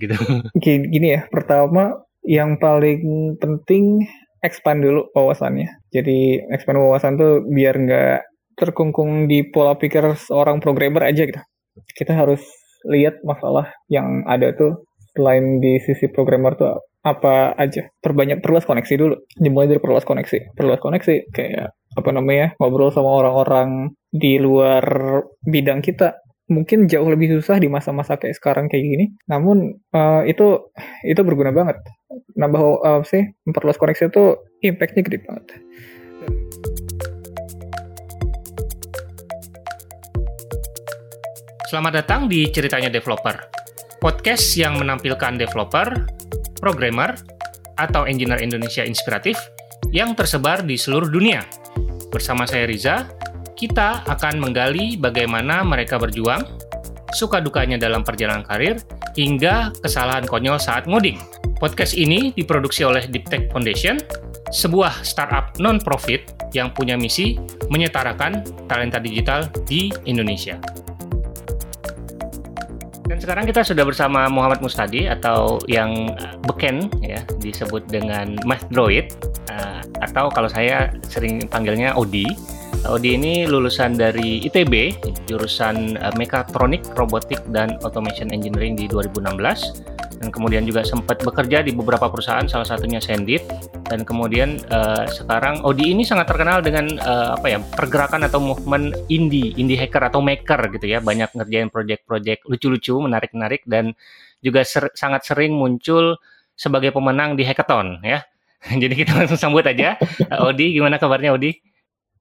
gitu. Gini, gini ya, pertama yang paling penting expand dulu wawasannya. Jadi expand wawasan tuh biar nggak terkungkung di pola pikir seorang programmer aja gitu. Kita harus lihat masalah yang ada tuh selain di sisi programmer tuh apa aja. Perbanyak perluas koneksi dulu. Dimulai dari perluas koneksi. Perluas koneksi kayak apa namanya ngobrol sama orang-orang di luar bidang kita mungkin jauh lebih susah di masa-masa kayak sekarang kayak gini. Namun uh, itu itu berguna banget. Nambah uh, sih memperluas koneksi itu impactnya gede banget. Selamat datang di Ceritanya Developer, podcast yang menampilkan developer, programmer, atau engineer Indonesia inspiratif yang tersebar di seluruh dunia. Bersama saya Riza, kita akan menggali bagaimana mereka berjuang, suka dukanya dalam perjalanan karir, hingga kesalahan konyol saat ngoding. Podcast ini diproduksi oleh Deep Tech Foundation, sebuah startup non-profit yang punya misi menyetarakan talenta digital di Indonesia. Dan sekarang kita sudah bersama Muhammad Mustadi atau yang beken ya disebut dengan Math Droid uh, atau kalau saya sering panggilnya Odi Odi ini lulusan dari ITB, jurusan uh, Mekatronik, Robotik, dan Automation Engineering di 2016. Dan kemudian juga sempat bekerja di beberapa perusahaan, salah satunya Sendit. Dan kemudian uh, sekarang Odi ini sangat terkenal dengan uh, apa ya pergerakan atau movement indie, indie hacker atau maker gitu ya. Banyak ngerjain project-project lucu-lucu, menarik-menarik, dan juga ser sangat sering muncul sebagai pemenang di hackathon ya. Jadi kita langsung sambut aja. Odi, gimana kabarnya Odi?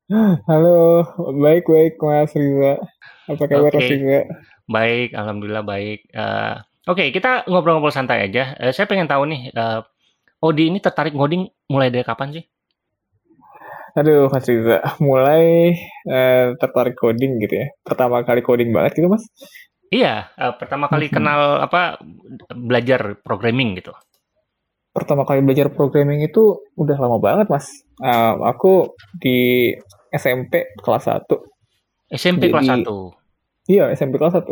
Halo, baik-baik Mas Riza. Apa kabar okay. Mas Riza? Baik, alhamdulillah baik. Uh, Oke, okay, kita ngobrol-ngobrol santai aja. Uh, saya pengen tahu nih, uh, Odi ini tertarik ngoding mulai dari kapan sih? Aduh, Mas Riza, mulai uh, tertarik coding gitu ya. Pertama kali coding banget gitu, Mas? Iya, uh, pertama kali kenal apa belajar programming gitu pertama kali belajar programming itu udah lama banget mas. Uh, aku di SMP kelas 1. SMP Jadi, kelas 1? Iya, SMP kelas 1.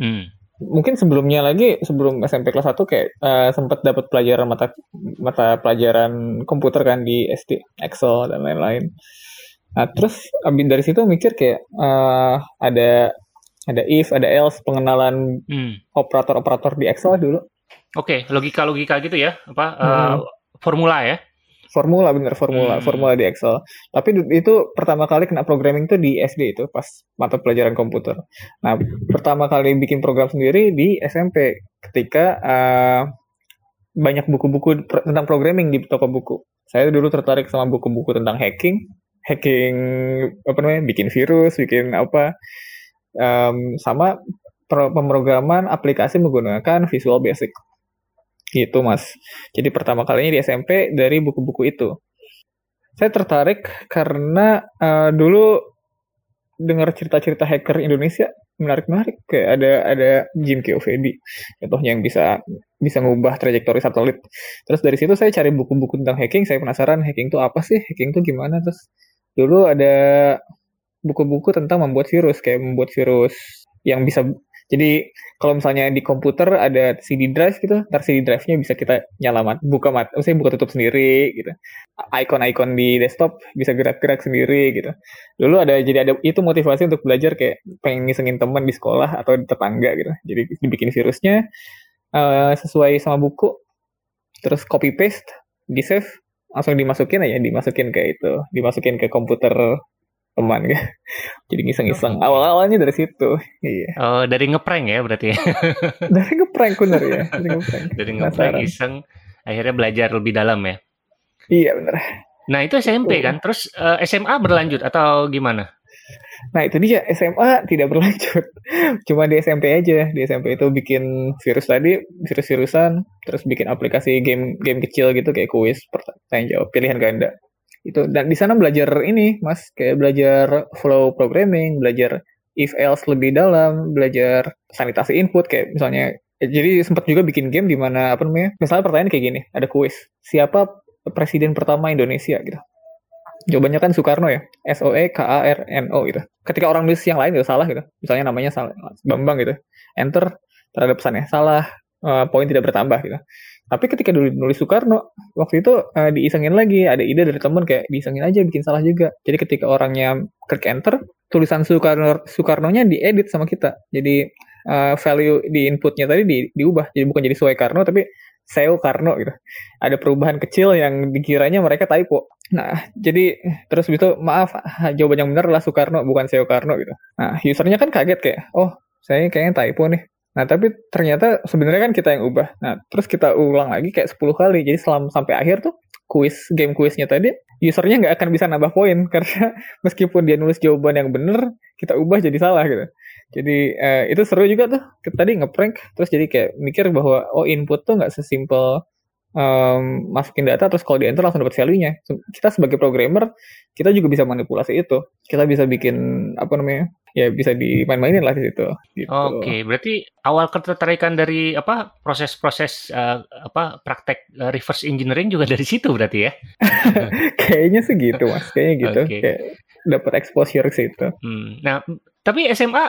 Hmm. Mungkin sebelumnya lagi, sebelum SMP kelas 1 kayak uh, sempat dapat pelajaran mata mata pelajaran komputer kan di SD, Excel dan lain-lain. Nah, terus abis dari situ mikir kayak uh, ada ada if, ada else, pengenalan hmm. operator-operator di Excel dulu. Oke, okay, logika-logika gitu ya, apa hmm. uh, formula ya? Formula bener formula hmm. formula di Excel. Tapi itu pertama kali kena programming tuh di SD itu pas mata pelajaran komputer. Nah pertama kali bikin program sendiri di SMP ketika uh, banyak buku-buku tentang programming di toko buku. Saya dulu tertarik sama buku-buku tentang hacking hacking apa namanya bikin virus bikin apa um, sama pemrograman aplikasi menggunakan Visual Basic Gitu mas. Jadi pertama kalinya di SMP dari buku-buku itu. Saya tertarik karena uh, dulu dengar cerita-cerita hacker Indonesia menarik-menarik kayak ada ada Jim Kiovedi contohnya yang bisa bisa mengubah trajektori satelit terus dari situ saya cari buku-buku tentang hacking saya penasaran hacking itu apa sih hacking itu gimana terus dulu ada buku-buku tentang membuat virus kayak membuat virus yang bisa jadi kalau misalnya di komputer ada CD drive gitu, ntar CD drive-nya bisa kita nyala mat, buka mat, maksudnya buka tutup sendiri gitu. Icon-icon di desktop bisa gerak-gerak sendiri gitu. Dulu ada jadi ada itu motivasi untuk belajar kayak pengen ngisengin teman di sekolah atau di tetangga gitu. Jadi dibikin virusnya uh, sesuai sama buku, terus copy paste, di save, langsung dimasukin aja, dimasukin ke itu, dimasukin ke komputer teman kan? Jadi ngiseng-ngiseng. Oh. awal-awalnya dari situ. Iya. Oh dari ngeprank ya berarti ya? Dari ngeprank bener ya. Dari ngeprank. Dari ngeprank iseng akhirnya belajar lebih dalam ya? Iya bener. Nah itu SMP kan? Terus uh, eh, SMA berlanjut atau gimana? Nah itu dia. SMA tidak berlanjut, cuma di SMP aja. Di SMP itu bikin virus tadi, virus-virusan, terus bikin aplikasi game game kecil gitu kayak kuis, pertanyaan jawab, pilihan ganda itu dan di sana belajar ini mas kayak belajar flow programming belajar if else lebih dalam belajar sanitasi input kayak misalnya eh, jadi sempat juga bikin game di mana apa namanya misalnya pertanyaan kayak gini ada kuis siapa presiden pertama Indonesia? Gitu. Jawabannya kan Soekarno ya S O E K A R N O gitu. Ketika orang nulis yang lain itu salah gitu. Misalnya namanya salah Bambang gitu. Enter terhadap pesannya salah uh, poin tidak bertambah gitu. Tapi ketika dulu nulis Soekarno, waktu itu uh, diisengin lagi, ada ide dari temen kayak diisengin aja bikin salah juga. Jadi ketika orangnya klik enter, tulisan Soekarno Soekarno-nya diedit sama kita. Jadi uh, value di inputnya tadi di, diubah. Jadi bukan jadi Soekarno tapi Seo Karno gitu. Ada perubahan kecil yang dikiranya mereka typo. Nah, jadi terus itu maaf, jawaban yang benar adalah Soekarno bukan Seo Karno gitu. Nah, usernya kan kaget kayak, oh saya kayaknya typo nih. Nah, tapi ternyata sebenarnya kan kita yang ubah. Nah, terus kita ulang lagi kayak 10 kali. Jadi selama sampai akhir tuh kuis game kuisnya tadi usernya nggak akan bisa nambah poin karena meskipun dia nulis jawaban yang benar, kita ubah jadi salah gitu. Jadi eh, itu seru juga tuh. Kita tadi ngeprank terus jadi kayak mikir bahwa oh input tuh nggak sesimpel um, masukin data terus kalau di enter langsung dapat value-nya. Kita sebagai programmer kita juga bisa manipulasi itu. Kita bisa bikin apa namanya? ya bisa dimain-mainin lah di situ. Gitu. Oke, okay, berarti awal ketertarikan dari apa proses-proses uh, apa praktek uh, reverse engineering juga dari situ berarti ya? Kayaknya sih gitu mas, kayaknya gitu. Okay. Kayak dapat exposure ke situ. Hmm. Nah, tapi SMA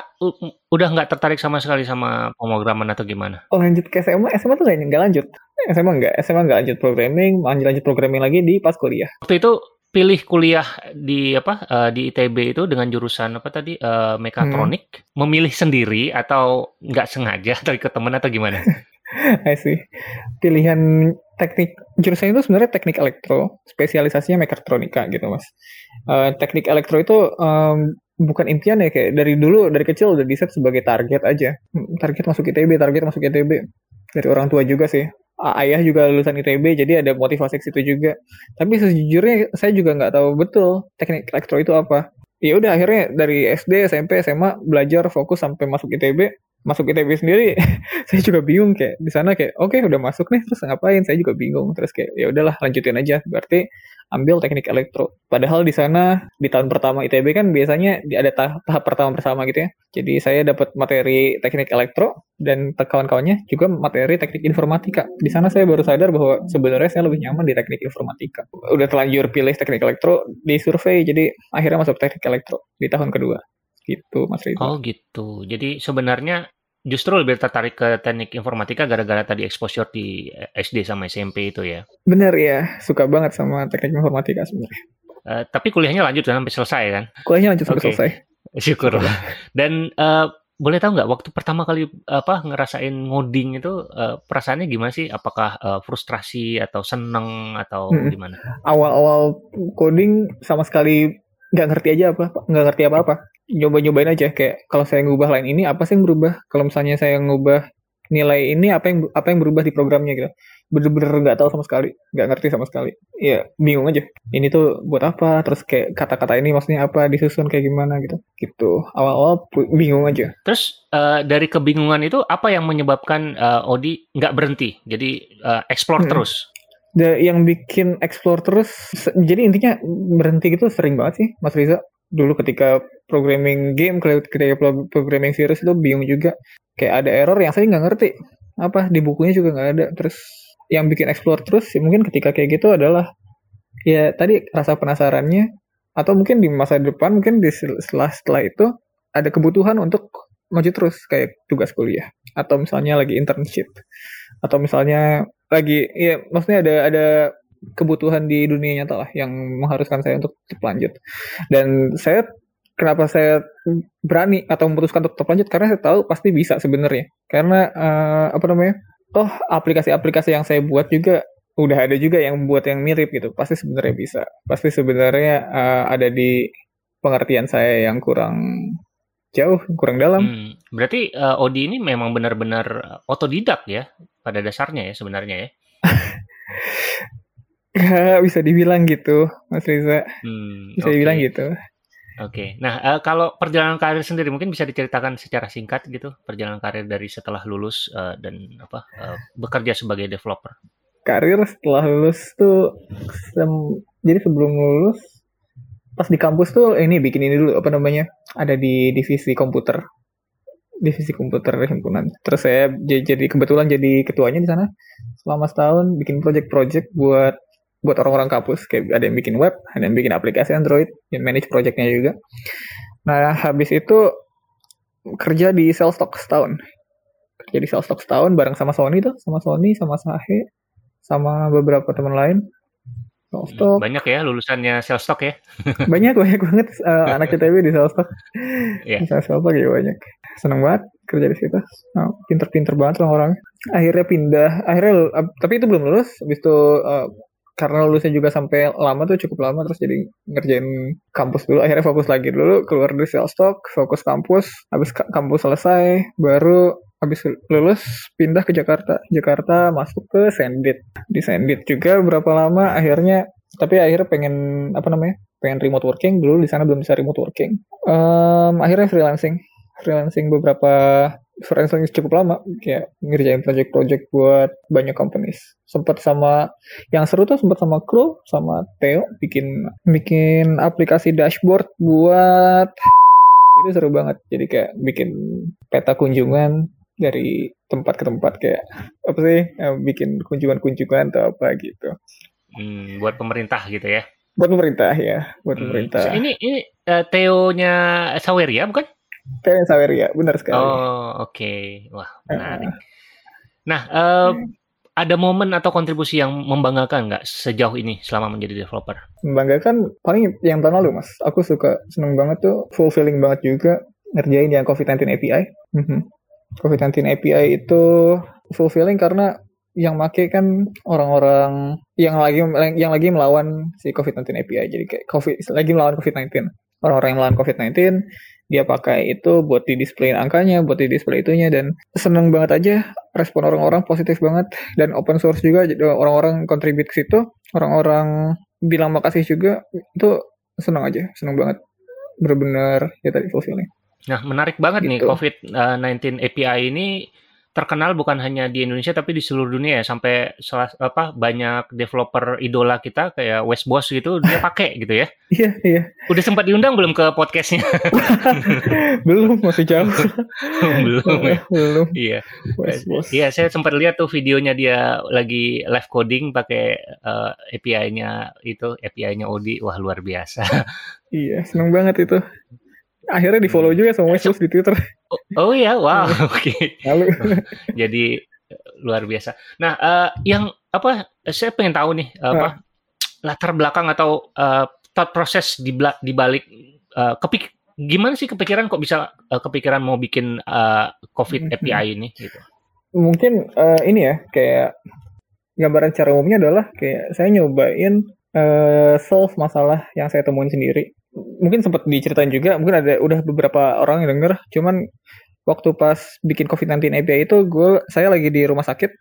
udah nggak tertarik sama sekali sama pemrograman atau gimana? Oh lanjut ke SMA, SMA tuh nggak lanjut. SMA nggak, SMA nggak lanjut programming, lanjut lanjut programming lagi di pas kuliah. Waktu itu pilih kuliah di apa uh, di ITB itu dengan jurusan apa tadi uh, mekatronik hmm. memilih sendiri atau nggak sengaja atau ikut teman atau gimana? I see. Pilihan teknik jurusan itu sebenarnya teknik elektro, spesialisasinya mekatronika gitu mas. Uh, teknik elektro itu um, bukan impian ya kayak dari dulu dari kecil udah di set sebagai target aja. Hmm, target masuk ITB, target masuk ITB dari orang tua juga sih. Ayah juga lulusan ITB jadi ada motivasi situ juga. Tapi sejujurnya saya juga nggak tahu betul teknik elektro itu apa. Ya udah akhirnya dari SD SMP SMA belajar fokus sampai masuk ITB masuk ITB sendiri saya juga bingung kayak di sana kayak oke okay, udah masuk nih terus ngapain? Saya juga bingung terus kayak ya udahlah lanjutin aja. Berarti ambil teknik elektro. Padahal di sana di tahun pertama ITB kan biasanya ada tahap, tahap pertama bersama gitu ya. Jadi saya dapat materi teknik elektro dan kawan-kawannya juga materi teknik informatika. Di sana saya baru sadar bahwa sebenarnya saya lebih nyaman di teknik informatika. Udah terlanjur pilih teknik elektro di survei jadi akhirnya masuk teknik elektro di tahun kedua. Gitu Mas Ridho. Oh gitu. Jadi sebenarnya justru lebih tertarik ke teknik informatika gara-gara tadi exposure di SD sama SMP itu ya? Bener ya, suka banget sama teknik informatika sebenarnya. Uh, tapi kuliahnya lanjut sampai selesai kan? Kuliahnya lanjut sampai okay. selesai. Syukur. Dan uh, boleh tahu nggak waktu pertama kali apa ngerasain ngoding itu uh, perasaannya gimana sih? Apakah uh, frustrasi atau seneng atau hmm. gimana? Awal-awal coding sama sekali nggak ngerti aja apa, nggak ngerti apa-apa nyoba-nyobain aja. Kayak kalau saya ngubah line ini apa sih yang berubah? Kalau misalnya saya ngubah nilai ini apa yang apa yang berubah di programnya gitu? Bener-bener nggak tahu sama sekali. Nggak ngerti sama sekali. Ya bingung aja. Ini tuh buat apa? Terus kayak kata-kata ini maksudnya apa? Disusun kayak gimana gitu. Gitu. Awal-awal bingung aja. Terus uh, dari kebingungan itu apa yang menyebabkan uh, Odi nggak berhenti? Jadi uh, explore hmm. terus? The, yang bikin explore terus jadi intinya berhenti gitu sering banget sih Mas Riza dulu ketika programming game ketika programming virus itu bingung juga. Kayak ada error yang saya nggak ngerti. Apa? Di bukunya juga nggak ada. Terus yang bikin explore terus ya mungkin ketika kayak gitu adalah ya tadi rasa penasarannya atau mungkin di masa depan mungkin di setelah setelah itu ada kebutuhan untuk maju terus kayak tugas kuliah. Atau misalnya lagi internship. Atau misalnya lagi ya maksudnya ada ada kebutuhan di dunia nyata lah yang mengharuskan saya untuk tetap lanjut. Dan saya kenapa saya berani atau memutuskan untuk tetap lanjut karena saya tahu pasti bisa sebenarnya. Karena uh, apa namanya? Toh aplikasi-aplikasi yang saya buat juga udah ada juga yang buat yang mirip gitu. Pasti sebenarnya bisa. Pasti sebenarnya uh, ada di pengertian saya yang kurang jauh, kurang dalam. Hmm, berarti uh, Odi ini memang benar-benar otodidak ya pada dasarnya ya sebenarnya ya. Gak bisa dibilang gitu, Mas Riza. Hmm, bisa okay. dibilang gitu. Oke, okay. nah uh, kalau perjalanan karir sendiri mungkin bisa diceritakan secara singkat gitu, perjalanan karir dari setelah lulus uh, dan apa uh, bekerja sebagai developer. Karir setelah lulus tuh, sem jadi sebelum lulus, pas di kampus tuh ini bikin ini dulu apa namanya, ada di divisi komputer, divisi komputer himpunan. Terus saya jadi kebetulan jadi ketuanya di sana selama setahun, bikin project-project buat buat orang-orang kampus. Kayak ada yang bikin web ada yang bikin aplikasi Android yang manage projectnya juga. Nah habis itu kerja di sales stock setahun. Kerja jadi sales talk setahun bareng sama Sony tuh sama Sony sama Sahe sama beberapa teman lain. Sales talk. banyak ya lulusannya sales talk ya? Banyak banyak banget uh, anak ITB di sales talk. Yeah. sales talk ya banyak. Seneng banget kerja di situ. Nah, pinter-pinter banget orang-orang akhirnya pindah akhirnya uh, tapi itu belum lulus. Habis itu uh, karena lulusnya juga sampai lama tuh cukup lama terus jadi ngerjain kampus dulu. Akhirnya fokus lagi dulu keluar dari sales talk fokus kampus habis kampus selesai baru habis lulus pindah ke Jakarta. Jakarta masuk ke Sendit. Di Sendit juga berapa lama akhirnya tapi akhirnya pengen apa namanya pengen remote working. Dulu di sana belum bisa remote working. Um, akhirnya freelancing. Freelancing beberapa freelancing cukup lama kayak ngerjain project-project buat banyak companies. Sempat sama yang seru tuh sempat sama Kro sama Theo bikin bikin aplikasi dashboard buat itu seru banget. Jadi kayak bikin peta kunjungan dari tempat ke tempat kayak apa sih bikin kunjungan-kunjungan atau apa gitu. Hmm, buat pemerintah gitu ya? Buat pemerintah ya. Buat hmm. pemerintah. Ini ini uh, Theo-nya Saweria bukan Kayak Saweria, benar sekali. Oh, oke. Okay. Wah, menarik. Uh, nah, uh, ada momen atau kontribusi yang membanggakan nggak sejauh ini selama menjadi developer? Membanggakan paling yang tahun lalu, Mas. Aku suka, seneng banget tuh, fulfilling banget juga ngerjain yang COVID-19 API. Mm-hmm. COVID-19 API itu fulfilling karena yang make kan orang-orang yang lagi yang lagi melawan si COVID-19 API. Jadi kayak COVID lagi melawan COVID-19. Orang-orang yang melawan COVID-19 dia pakai itu buat di display angkanya, buat di display itunya dan seneng banget aja respon orang-orang positif banget dan open source juga orang-orang kontribut ke situ, orang-orang bilang makasih juga itu seneng aja, seneng banget. Bener-bener ya tadi fulfilling. Nah, menarik banget gitu. nih COVID-19 API ini terkenal bukan hanya di Indonesia tapi di seluruh dunia ya sampai salah apa banyak developer idola kita kayak West Boss gitu dia pakai gitu ya. Iya iya. Udah sempat diundang belum ke podcastnya? belum masih jauh. belum ya. Belum. Iya. West Boss. Iya saya sempat lihat tuh videonya dia lagi live coding pakai uh, eh, API-nya itu API-nya Odi wah luar biasa. iya seneng banget itu akhirnya di follow juga sama Westbrook di Twitter. Oh, oh ya, wow, oke. Okay. Lalu jadi luar biasa. Nah, uh, yang apa? Saya pengen tahu nih apa nah. latar belakang atau uh, thought proses di di balik uh, kepik gimana sih kepikiran kok bisa uh, kepikiran mau bikin uh, COVID mm-hmm. API ini gitu? Mungkin uh, ini ya kayak gambaran cara umumnya adalah kayak saya nyobain uh, solve masalah yang saya temuin sendiri mungkin sempat diceritain juga mungkin ada udah beberapa orang yang denger cuman waktu pas bikin COVID-19 API itu gue saya lagi di rumah sakit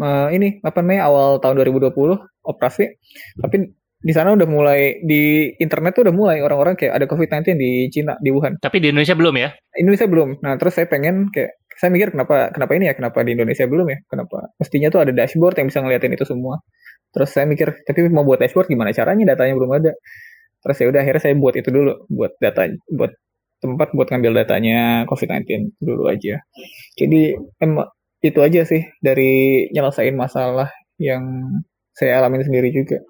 uh, ini apa namanya awal tahun 2020 operasi tapi di sana udah mulai di internet tuh udah mulai orang-orang kayak ada COVID-19 di Cina di Wuhan. Tapi di Indonesia belum ya? Indonesia belum. Nah terus saya pengen kayak saya mikir kenapa kenapa ini ya kenapa di Indonesia belum ya kenapa mestinya tuh ada dashboard yang bisa ngeliatin itu semua. Terus saya mikir tapi mau buat dashboard gimana caranya datanya belum ada terus ya udah akhirnya saya buat itu dulu buat data buat tempat buat ngambil datanya COVID-19 dulu aja. Jadi emang itu aja sih dari nyelesain masalah yang saya alami sendiri juga.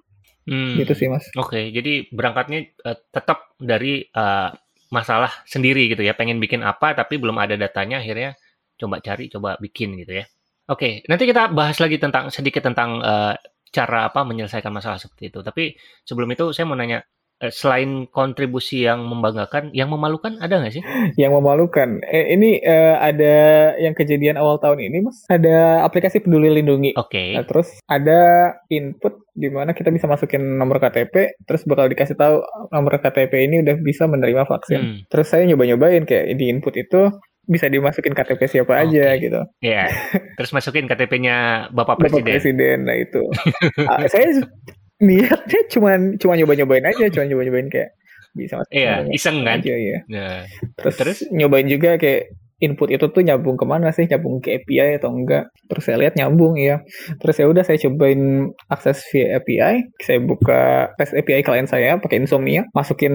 Hmm. gitu sih mas. Oke okay, jadi berangkatnya uh, tetap dari uh, masalah sendiri gitu ya pengen bikin apa tapi belum ada datanya akhirnya coba cari coba bikin gitu ya. Oke okay, nanti kita bahas lagi tentang sedikit tentang uh, cara apa menyelesaikan masalah seperti itu. Tapi sebelum itu saya mau nanya selain kontribusi yang membanggakan, yang memalukan ada nggak sih? Yang memalukan, eh, ini uh, ada yang kejadian awal tahun ini, mas. Ada aplikasi Peduli Lindungi. Oke. Okay. Nah, terus ada input di mana kita bisa masukin nomor KTP, terus bakal dikasih tahu nomor KTP ini udah bisa menerima vaksin. Hmm. Terus saya nyoba-nyobain kayak di input itu bisa dimasukin KTP siapa okay. aja gitu. Iya. Yeah. Terus masukin KTP-nya Bapak Presiden. Bapak Presiden, nah itu. uh, saya niatnya cuma cuma nyoba-nyobain aja, cuma nyoba-nyobain kayak bisa Iya, iseng kan? Aja, ya. Nah, terus, terus nyobain juga kayak input itu tuh nyambung ke mana sih? Nyambung ke API atau enggak? Terus saya lihat nyambung ya terus ya udah saya cobain akses via API saya buka API klien saya pakai Insomnia. Masukin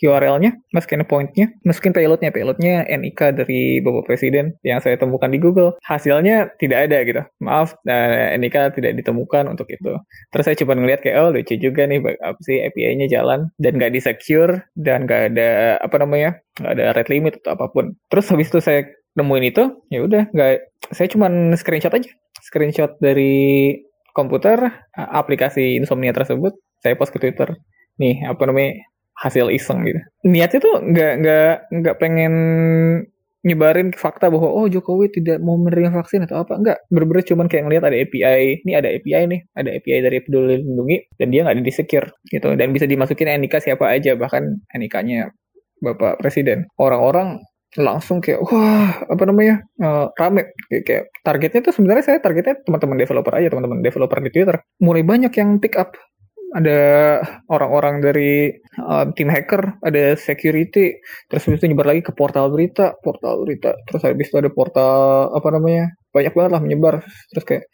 URL-nya masukin point-nya masukin payload-nya. Payload-nya NIK dari Bapak Presiden yang saya temukan di Google. Hasilnya tidak ada gitu. Maaf nah, NIK tidak ditemukan untuk itu. Terus saya coba ngeliat kayak oh lucu juga nih apa sih API-nya jalan dan nggak di secure dan nggak ada apa namanya nggak ada rate limit atau apa pun. Terus habis itu saya nemuin itu ya udah nggak saya cuman screenshot aja. Screenshot dari komputer aplikasi insomnia tersebut saya post ke Twitter. Nih apa namanya hasil iseng gitu. Niatnya tuh nggak nggak nggak pengen nyebarin fakta bahwa oh Jokowi tidak mau menerima vaksin atau apa. Enggak bener-bener cuman kayak ngeliat ada API ini ada API nih ada API dari peduli lindungi dan dia nggak ada di secure gitu. Dan bisa dimasukin NIK siapa aja bahkan NIK-nya Bapak Presiden. Orang-orang langsung kayak wah apa namanya uh, rame. Kayak, kayak targetnya tuh sebenarnya saya targetnya teman-teman developer aja teman-teman developer di Twitter. Mulai banyak yang pick up. Ada orang-orang dari uh, tim hacker, ada security, terus habis itu nyebar lagi ke portal berita, portal berita, terus habis itu ada portal apa namanya, banyak banget lah menyebar, terus kayak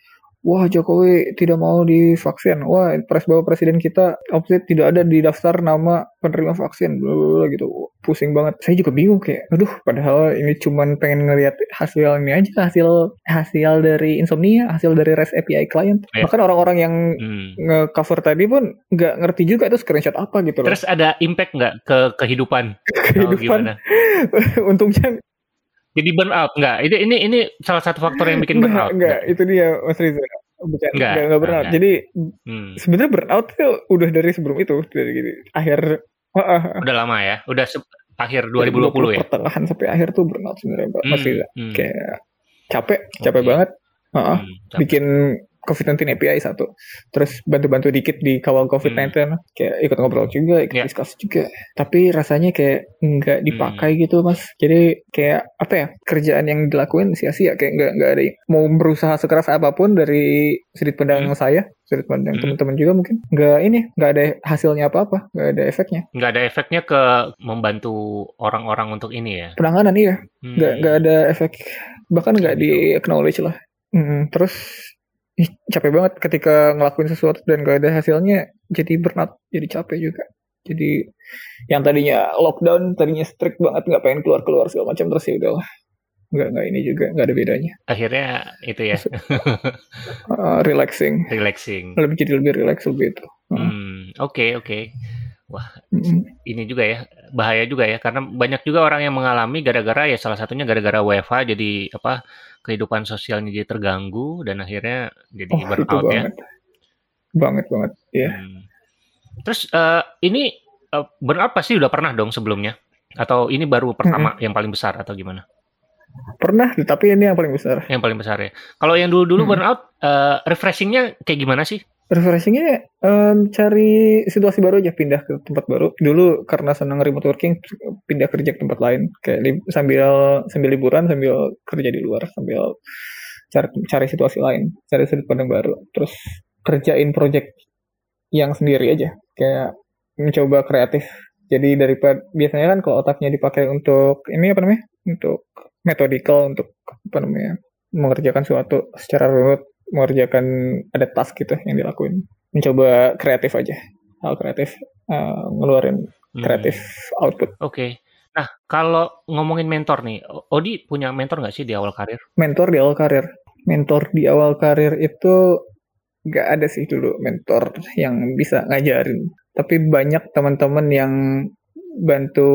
wah Jokowi tidak mau divaksin, wah pres bawa presiden kita opsi tidak ada di daftar nama penerima vaksin, blablabla gitu, pusing banget. Saya juga bingung kayak, aduh, padahal ini cuman pengen ngeliat hasil ini aja, hasil hasil dari insomnia, hasil dari REST API client. Yeah. Bahkan orang-orang yang hmm. nge-cover tadi pun nggak ngerti juga itu screenshot apa gitu loh. Terus ada impact nggak ke kehidupan? kehidupan. Untungnya jadi burnout enggak? Ini ini ini salah satu faktor yang bikin burnout. Enggak, enggak. itu dia Mas Riza. Bukan enggak, enggak, enggak burnout. Enggak. Jadi hmm. sebenarnya burnout itu udah dari sebelum itu dari gitu. Akhir uh, uh, Udah lama ya. Udah akhir 2020 ya. Pertengahan sampai akhir tuh burnout sebenarnya hmm, Mas Riza. Hmm. Kayak capek, capek okay. banget. Uh, uh, hmm, capek. bikin COVID-19 API satu. Terus bantu-bantu dikit di kawal COVID-19. Hmm. Kayak ikut ngobrol juga, ikut yeah. diskusi juga. Tapi rasanya kayak nggak dipakai hmm. gitu mas. Jadi kayak apa ya, kerjaan yang dilakuin sia-sia. Kayak nggak nggak ada mau berusaha sekeras apa pun dari sudut pandang hmm. saya. Sudut pandang hmm. teman-teman juga mungkin. Nggak ini, nggak ada hasilnya apa-apa. Nggak ada efeknya. Nggak ada efeknya ke membantu orang-orang untuk ini ya? Penanganan iya. Hmm. Nggak, nggak ada efek. Bahkan nggak di acknowledge lah. Hmm, terus capek banget ketika ngelakuin sesuatu dan gak ada hasilnya jadi burnout jadi capek juga. Jadi yang tadinya lockdown tadinya strict banget nggak pengen keluar keluar segala macam terus ya udahlah. Nggak nggak ini juga nggak ada bedanya. Akhirnya itu ya. Uh, relaxing. Relaxing. Lebih jadi lebih relax lebih itu. Oke uh. hmm, oke okay, okay. wah mm-hmm. ini juga ya bahaya juga ya karena banyak juga orang yang mengalami gara-gara ya salah satunya gara-gara WFH jadi apa kehidupan sosialnya jadi terganggu dan akhirnya jadi oh, burnout ya. Banget banget, ya. Hmm. Terus uh, ini uh, burnout pasti udah pernah dong sebelumnya atau ini baru pertama -hmm. yang paling besar atau gimana? Pernah, tapi ini yang paling besar. Yang paling besar ya. Kalau yang dulu-dulu hmm. burnout, uh, refreshingnya kayak gimana sih? Refreshingnya um, cari situasi baru aja pindah ke tempat baru. Dulu karena senang remote working pindah kerja ke tempat lain. Kayak li sambil sambil liburan sambil kerja di luar sambil cari cari situasi lain cari sudut pandang baru. Terus kerjain project yang sendiri aja. Kayak mencoba kreatif. Jadi daripada biasanya kan kalau otaknya dipakai untuk ini apa namanya? Untuk metodikal untuk apa namanya? Mengerjakan sesuatu secara runut mengerjakan ada task gitu yang dilakuin mencoba kreatif aja hal kreatif uh, ngeluarin hmm. kreatif hmm. output oke okay. nah kalau ngomongin mentor nih Odi punya mentor nggak sih di awal karir mentor di awal karir mentor di awal karir itu nggak ada sih dulu mentor yang bisa ngajarin tapi banyak teman-teman yang bantu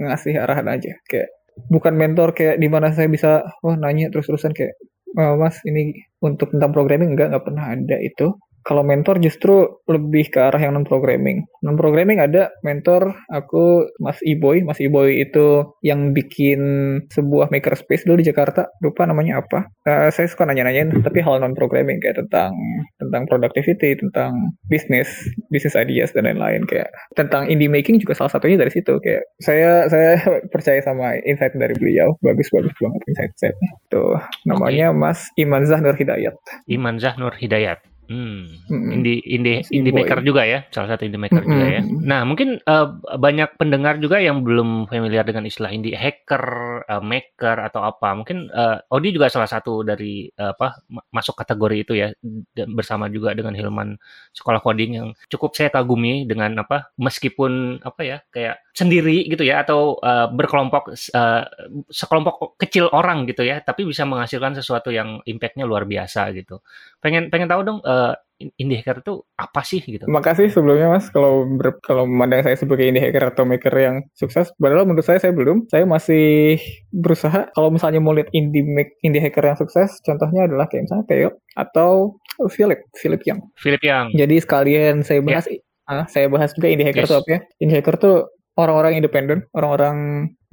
ngasih arahan aja kayak bukan mentor kayak di mana saya bisa wah nanya terus-terusan kayak oh, mas ini untuk tentang programming enggak nggak pernah ada itu kalau mentor justru lebih ke arah yang non programming. Non programming ada mentor aku Mas Iboy. Mas Iboy itu yang bikin sebuah makerspace dulu di Jakarta. Lupa namanya apa. Uh, saya suka nanya-nanyain tapi hal non programming kayak tentang tentang productivity, tentang bisnis, business ideas dan lain-lain kayak tentang indie making juga salah satunya dari situ kayak saya saya percaya sama insight dari beliau. Bagus bagus banget insight-insightnya. Tuh namanya. Mas Iman Zahnur Hidayat. Iman Zahnur Hidayat. Hmm. Mm-hmm. Indie indie indie maker juga ya, salah satu indie maker mm-hmm. juga ya. Nah, mungkin uh, banyak pendengar juga yang belum familiar dengan istilah indie hacker, uh, maker atau apa. Mungkin uh, Odi juga salah satu dari uh, apa masuk kategori itu ya dan bersama juga dengan Hilman sekolah coding yang cukup saya kagumi dengan apa meskipun apa ya kayak sendiri gitu ya atau uh, berkelompok uh, sekelompok kecil orang gitu ya tapi bisa menghasilkan sesuatu yang impactnya luar biasa gitu pengen pengen tahu dong uh, indie hacker itu apa sih gitu. Makasih sebelumnya Mas kalau ber, kalau memandang saya sebagai indie hacker atau maker yang sukses, padahal menurut saya saya belum. Saya masih berusaha kalau misalnya mau lihat indie make, indie hacker yang sukses, contohnya adalah kayak misalnya Theo atau Philip, Philip Yang. Philip Yang. Jadi sekalian saya bahas yeah. ah, saya bahas juga indie hacker yes. itu apa ya? Indie hacker tuh orang-orang independen, orang-orang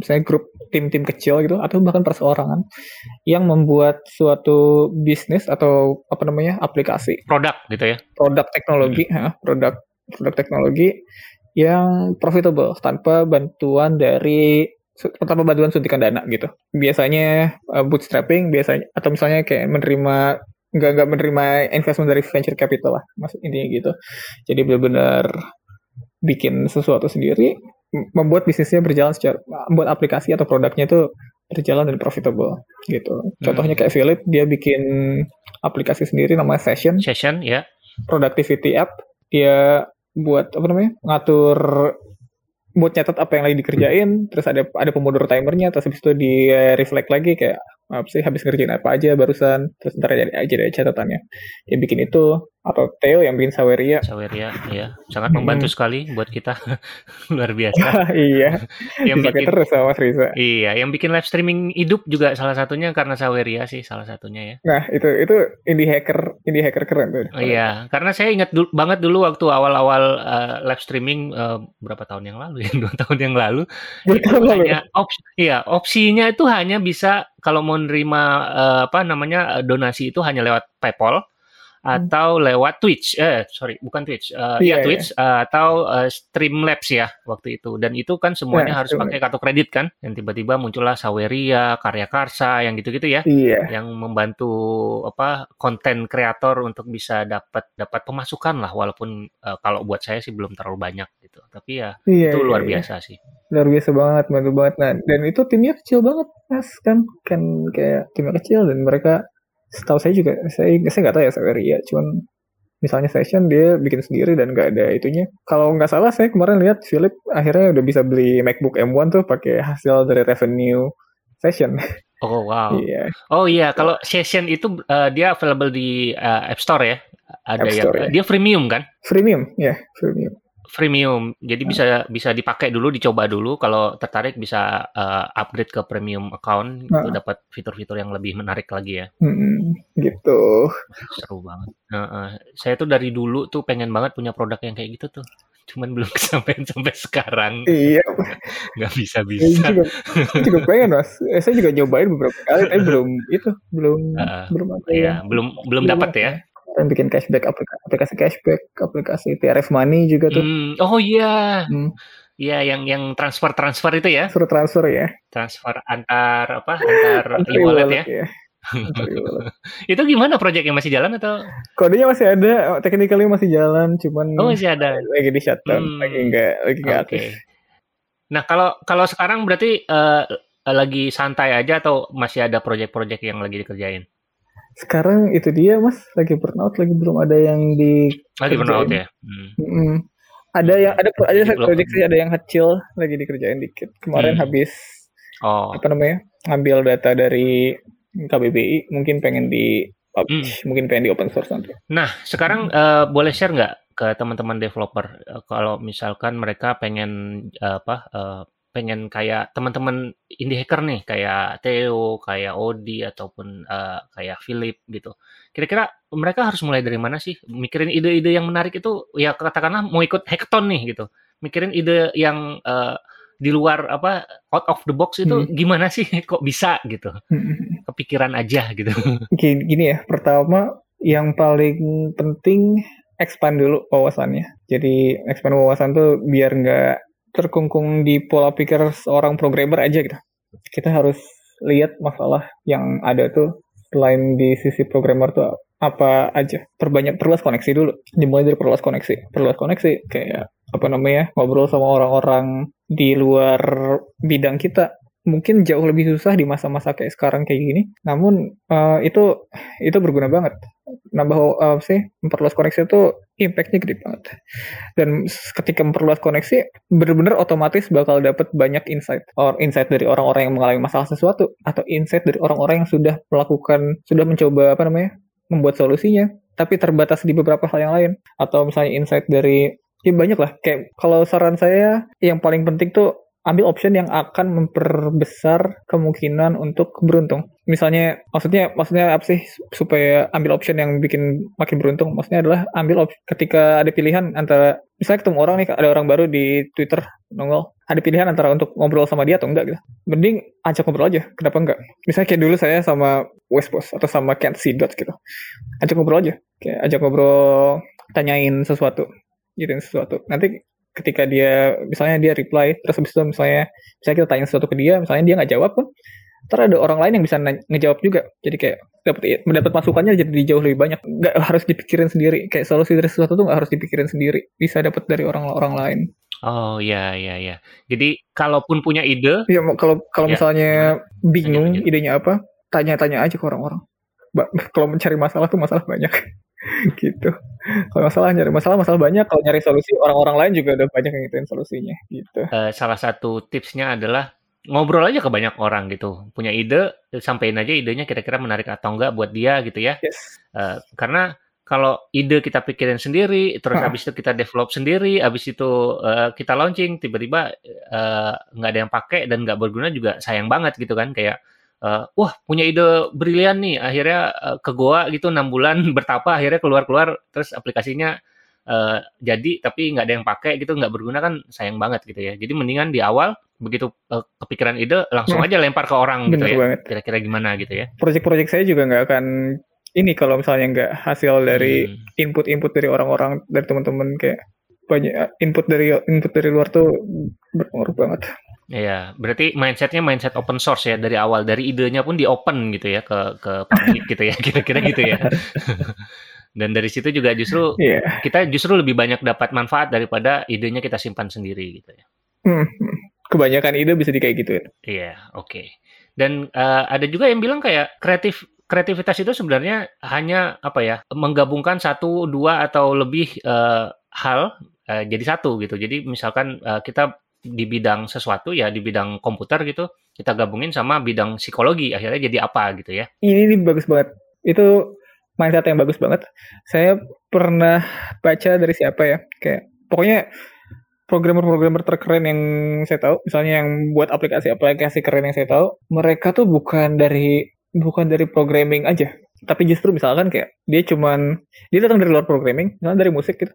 misalnya grup tim-tim kecil gitu atau bahkan perseorangan yang membuat suatu bisnis atau apa namanya aplikasi. Produk gitu ya? Produk teknologi hmm. ya, produk produk teknologi yang profitable tanpa bantuan dari tanpa bantuan suntikan dana gitu. Biasanya uh, bootstrapping biasanya atau misalnya kayak menerima nggak nggak menerima investment dari venture capital lah maksud intinya gitu. Jadi benar-benar bikin sesuatu sendiri membuat bisnisnya berjalan secara membuat aplikasi atau produknya itu berjalan dan profitable gitu. Contohnya kayak Philip dia bikin aplikasi sendiri namanya Session. Session ya. Productivity app. Dia buat apa namanya? ngatur buat catat apa yang lagi dikerjain, terus ada ada pemodor timernya, terus habis itu dia reflect lagi kayak apa sih habis ngerjain apa aja barusan, terus ntar aja aja deh catatannya. Dia bikin itu atau Theo yang bikin Saweria. Saweria, iya, sangat membantu hmm. sekali buat kita, luar biasa. iya, yang bikin terus sama Mas Riza. Iya, yang bikin live streaming hidup juga salah satunya karena Saweria sih salah satunya ya. Nah itu itu indie hacker indie hacker keren tuh. Oh, iya, karena saya ingat dulu, banget dulu waktu awal-awal uh, live streaming uh, berapa tahun yang lalu ya, dua tahun yang lalu. Tahun lalu. Hanya opsi, iya, opsinya itu hanya bisa kalau mau nerima uh, apa namanya donasi itu hanya lewat PayPal. Atau lewat Twitch, eh sorry bukan Twitch, uh, yeah, ya Twitch yeah. Uh, atau uh, Streamlabs ya waktu itu. Dan itu kan semuanya yeah, harus pakai kartu kredit kan. Yang tiba-tiba muncullah Saweria, Karya Karsa, yang gitu-gitu ya, yeah. yang membantu apa konten kreator untuk bisa dapat dapat pemasukan lah, walaupun uh, kalau buat saya sih belum terlalu banyak gitu. Tapi ya yeah, itu luar yeah, biasa yeah. sih. Luar biasa banget, bantu banget. Nah, dan itu timnya kecil banget, mas kan, kan kayak timnya kecil dan mereka setahu saya juga saya saya nggak tahu ya Saveria cuman misalnya session dia bikin sendiri dan nggak ada itunya. Kalau nggak salah saya kemarin lihat Philip akhirnya udah bisa beli MacBook M1 tuh pakai hasil dari revenue session oh wow. Iya. Oh iya. Kalau session itu uh, dia available di uh, App Store ya? Ada App Store, yang ya. dia freemium kan? Freemium ya yeah, freemium freemium. Jadi bisa bisa dipakai dulu, dicoba dulu. Kalau tertarik bisa uh, upgrade ke premium account, nah. itu dapat fitur-fitur yang lebih menarik lagi ya. Hmm, gitu. Seru banget. Nah, uh, saya tuh dari dulu tuh pengen banget punya produk yang kayak gitu tuh. Cuman belum kesampaian sampai sekarang. Iya. Gak bisa bisa. Saya juga, saya juga pengen mas. Eh, saya juga nyobain beberapa kali, tapi belum itu belum uh, belum apa iya, belum belum dapat ya kan bikin cashback aplikasi, cashback aplikasi TRF Money juga tuh hmm, oh iya hmm. Iya, yang yang transfer transfer itu ya? Transfer transfer ya. Transfer antar apa? Antar e-wallet ya. ya. itu gimana proyeknya masih jalan atau? Kodenya masih ada, technically masih jalan, cuman oh, masih ada. Lagi di shutdown, hmm. lagi enggak lagi enggak okay. aktif. Nah, kalau kalau sekarang berarti uh, lagi santai aja atau masih ada proyek-proyek yang lagi dikerjain? Sekarang itu dia mas lagi burnout lagi belum ada yang di lagi burnout ya hmm. Hmm. ada yang ada ada proyek sih ada yang kecil lagi dikerjain dikit kemarin hmm. habis oh. apa namanya ngambil data dari KBBI mungkin pengen di hmm. mungkin pengen di open source nanti nah sekarang hmm. uh, boleh share nggak ke teman-teman developer uh, kalau misalkan mereka pengen uh, apa uh, pengen kayak teman-teman indie hacker nih kayak Theo, kayak Odi ataupun uh, kayak Philip gitu. Kira-kira mereka harus mulai dari mana sih? Mikirin ide-ide yang menarik itu ya katakanlah mau ikut hackathon nih gitu. Mikirin ide yang uh, di luar apa out of the box itu hmm. gimana sih kok bisa gitu. Hmm. Kepikiran aja gitu. Gini, gini ya, pertama yang paling penting expand dulu wawasannya. Jadi expand wawasan tuh biar nggak terkungkung di pola pikir seorang programmer aja gitu. Kita harus lihat masalah yang ada tuh selain di sisi programmer tuh apa aja. Perbanyak perluas koneksi dulu. Dimulai dari perluas koneksi. Perluas koneksi kayak apa namanya ngobrol sama orang-orang di luar bidang kita mungkin jauh lebih susah di masa-masa kayak sekarang kayak gini. Namun uh, itu itu berguna banget. Nambah uh, sih memperluas koneksi itu impactnya gede banget. Dan ketika memperluas koneksi, benar-benar otomatis bakal dapat banyak insight or insight dari orang-orang yang mengalami masalah sesuatu atau insight dari orang-orang yang sudah melakukan sudah mencoba apa namanya membuat solusinya tapi terbatas di beberapa hal yang lain atau misalnya insight dari ya banyak lah kayak kalau saran saya yang paling penting tuh ambil option yang akan memperbesar kemungkinan untuk beruntung. Misalnya, maksudnya maksudnya apa sih supaya ambil option yang bikin makin beruntung? Maksudnya adalah ambil option ketika ada pilihan antara misalnya ketemu orang nih, ada orang baru di Twitter nongol, ada pilihan antara untuk ngobrol sama dia atau enggak gitu. Mending ajak ngobrol aja, kenapa enggak? Misalnya kayak dulu saya sama Westpost atau sama Kent Dot gitu. Ajak ngobrol aja, kayak ajak ngobrol, tanyain sesuatu, gituin sesuatu. Nanti ketika dia misalnya dia reply terus habis itu misalnya misalnya kita tanya sesuatu ke dia misalnya dia nggak jawab pun ntar ada orang lain yang bisa ngejawab juga jadi kayak dapat mendapat masukannya jadi jauh lebih banyak nggak harus dipikirin sendiri kayak solusi dari sesuatu tuh nggak harus dipikirin sendiri bisa dapat dari orang-orang lain Oh ya ya ya. Jadi kalaupun punya ide, ya kalau kalau ya. misalnya bingung idenya apa, tanya-tanya aja ke orang-orang. Kalau mencari masalah tuh masalah banyak. gitu. Kalau masalah nyari masalah masalah banyak, kalau nyari solusi orang-orang lain juga udah banyak yang ngituin solusinya gitu. Uh, salah satu tipsnya adalah ngobrol aja ke banyak orang gitu. Punya ide, sampaikan aja idenya kira-kira menarik atau enggak buat dia gitu ya. Yes. Uh, karena kalau ide kita pikirin sendiri, terus huh. habis itu kita develop sendiri, habis itu uh, kita launching, tiba-tiba nggak uh, ada yang pakai dan nggak berguna juga sayang banget gitu kan. Kayak uh, wah punya ide brilian nih akhirnya uh, ke goa gitu enam bulan bertapa akhirnya keluar keluar terus aplikasinya uh, jadi tapi nggak ada yang pakai gitu nggak berguna kan sayang banget gitu ya jadi mendingan di awal begitu uh, kepikiran ide langsung hmm. aja lempar ke orang gitu ya kira-kira gimana gitu ya proyek-proyek saya juga nggak akan ini kalau misalnya nggak hasil dari hmm. input-input dari orang-orang dari teman-teman kayak banyak input dari input dari luar tuh berpengaruh banget. Iya, berarti mindsetnya mindset open source ya dari awal dari idenya pun di open gitu ya ke ke publik gitu ya kira-kira gitu ya. Dan dari situ juga justru yeah. kita justru lebih banyak dapat manfaat daripada idenya kita simpan sendiri gitu ya. Hmm, kebanyakan ide bisa di kayak gitu ya. Iya, oke. Okay. Dan uh, ada juga yang bilang kayak kreatif kreativitas itu sebenarnya hanya apa ya menggabungkan satu dua atau lebih uh, hal uh, jadi satu gitu. Jadi misalkan uh, kita di bidang sesuatu ya di bidang komputer gitu kita gabungin sama bidang psikologi akhirnya jadi apa gitu ya. Ini, ini bagus banget. Itu mindset yang bagus banget. Saya pernah baca dari siapa ya kayak pokoknya programmer-programmer terkeren yang saya tahu misalnya yang buat aplikasi-aplikasi keren yang saya tahu mereka tuh bukan dari bukan dari programming aja. Tapi justru misalkan kayak dia cuman dia datang dari luar programming misalnya dari musik gitu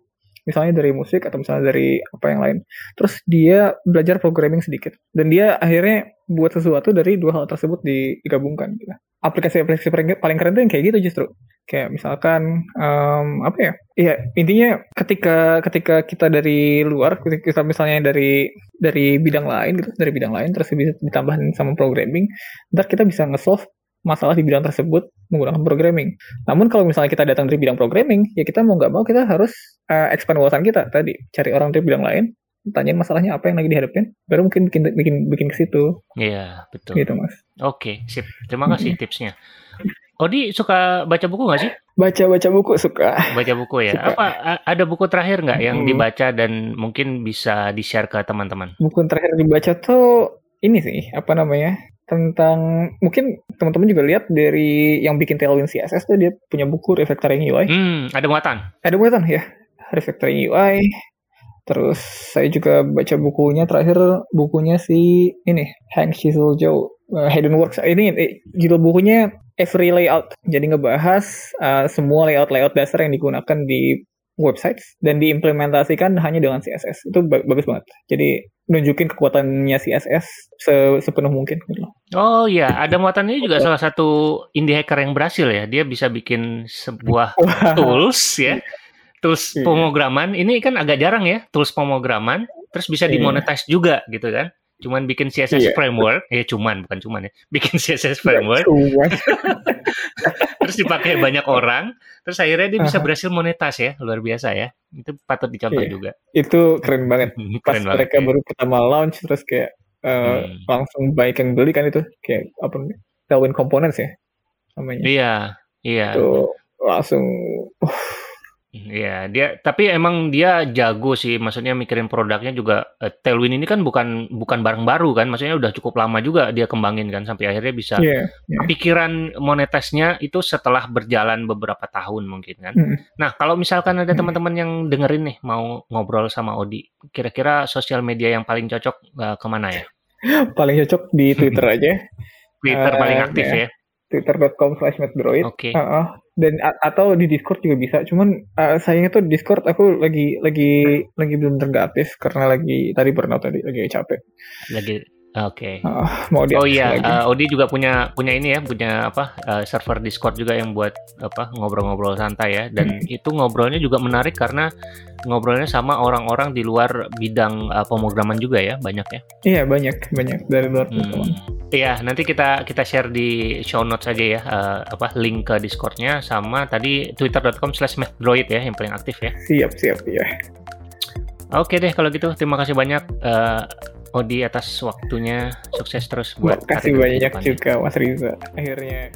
misalnya dari musik atau misalnya dari apa yang lain. Terus dia belajar programming sedikit dan dia akhirnya buat sesuatu dari dua hal tersebut digabungkan. Gitu. Aplikasi-aplikasi paling keren tuh yang kayak gitu justru. Kayak misalkan um, apa ya? Iya intinya ketika ketika kita dari luar, kita misalnya dari dari bidang lain gitu, dari bidang lain terus bisa ditambahin sama programming, ntar kita bisa nge-solve masalah di bidang tersebut menggunakan programming. Namun kalau misalnya kita datang dari bidang programming, ya kita mau nggak mau kita harus uh, expand wawasan kita tadi, cari orang dari bidang lain, tanyain masalahnya apa yang lagi dihadapin, baru mungkin bikin bikin bikin ke situ. Iya betul. Gitu mas. Oke sip. Terima kasih hmm. tipsnya. Odi suka baca buku nggak sih? Baca baca buku suka. Baca buku ya. Suka. Apa ada buku terakhir nggak yang hmm. dibaca dan mungkin bisa di share ke teman-teman? Buku terakhir dibaca tuh ini sih apa namanya tentang mungkin teman-teman juga lihat dari yang bikin Tailwind CSS tuh dia punya buku Refactoring UI. Hmm, ada muatan. Ada muatan ya. Refactoring UI. Terus saya juga baca bukunya terakhir bukunya si ini Hank Chisel Joe uh, Hidden Works. Ini eh, judul bukunya Every Layout. Jadi ngebahas uh, semua layout-layout dasar yang digunakan di website dan diimplementasikan hanya dengan CSS. Itu bagus banget. Jadi nunjukin kekuatannya CSS se sepenuh mungkin gitu. Oh iya, ada muatan ini juga salah satu indie hacker yang berhasil ya. Dia bisa bikin sebuah tools ya. Tools yeah. pemrograman. Ini kan agak jarang ya, tools pemrograman terus bisa iya. dimonetize yeah. juga gitu kan. Cuman bikin CSS yeah. framework, ya cuman bukan cuman ya. Bikin CSS framework. terus dipakai banyak orang, terus akhirnya dia bisa berhasil monetas ya, luar biasa ya. Itu patut dicontoh iya. juga. Itu keren banget. Pas keren mereka banget, baru ya. pertama launch terus kayak uh, hmm. langsung baik yang beli kan itu kayak apa namanya? Tailwind Components ya namanya. Iya, iya. Itu langsung uh, Iya, dia tapi emang dia jago sih, maksudnya mikirin produknya juga uh, Tailwind ini kan bukan bukan barang baru kan, maksudnya udah cukup lama juga dia kembangin kan sampai akhirnya bisa yeah, yeah. pikiran monetasnya itu setelah berjalan beberapa tahun mungkin kan. Mm. Nah, kalau misalkan ada mm. teman-teman yang dengerin nih mau ngobrol sama Odi, kira-kira sosial media yang paling cocok uh, ke mana ya? paling cocok di Twitter aja. Twitter uh, paling aktif ya. ya? Twitter.com slash Oke. Okay. Uh, uh, dan atau di Discord juga bisa cuman uh, sayangnya tuh Discord aku lagi lagi lagi belum tergatis karena lagi tadi burnout tadi lagi capek lagi Oke. Okay. Uh, mau oh iya, uh, Odi juga punya punya ini ya, punya apa uh, server Discord juga yang buat apa ngobrol-ngobrol santai ya. Dan hmm. itu ngobrolnya juga menarik karena ngobrolnya sama orang-orang di luar bidang uh, pemrograman juga ya, banyak ya. Iya banyak banyak dari luar. Hmm. Iya, nanti kita kita share di show notes aja ya, uh, apa link ke Discordnya sama tadi twitter.com/slash ya yang paling aktif ya. Siap siap ya. Oke deh kalau gitu, terima kasih banyak. Uh, Odi atas waktunya sukses terus buat kasih banyak juga Mas Riza akhirnya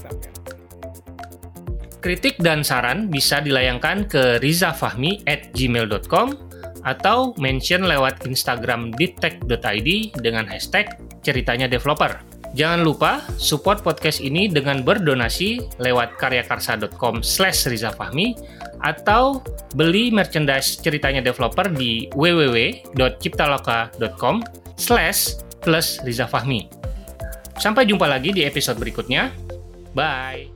Kritik dan saran bisa dilayangkan ke rizafahmi at gmail.com atau mention lewat Instagram ditech.id dengan hashtag ceritanya developer. Jangan lupa support podcast ini dengan berdonasi lewat karyakarsa.com slash rizafahmi atau beli merchandise ceritanya developer di www.ciptaloka.com slash plus Riza Fahmi. Sampai jumpa lagi di episode berikutnya. Bye!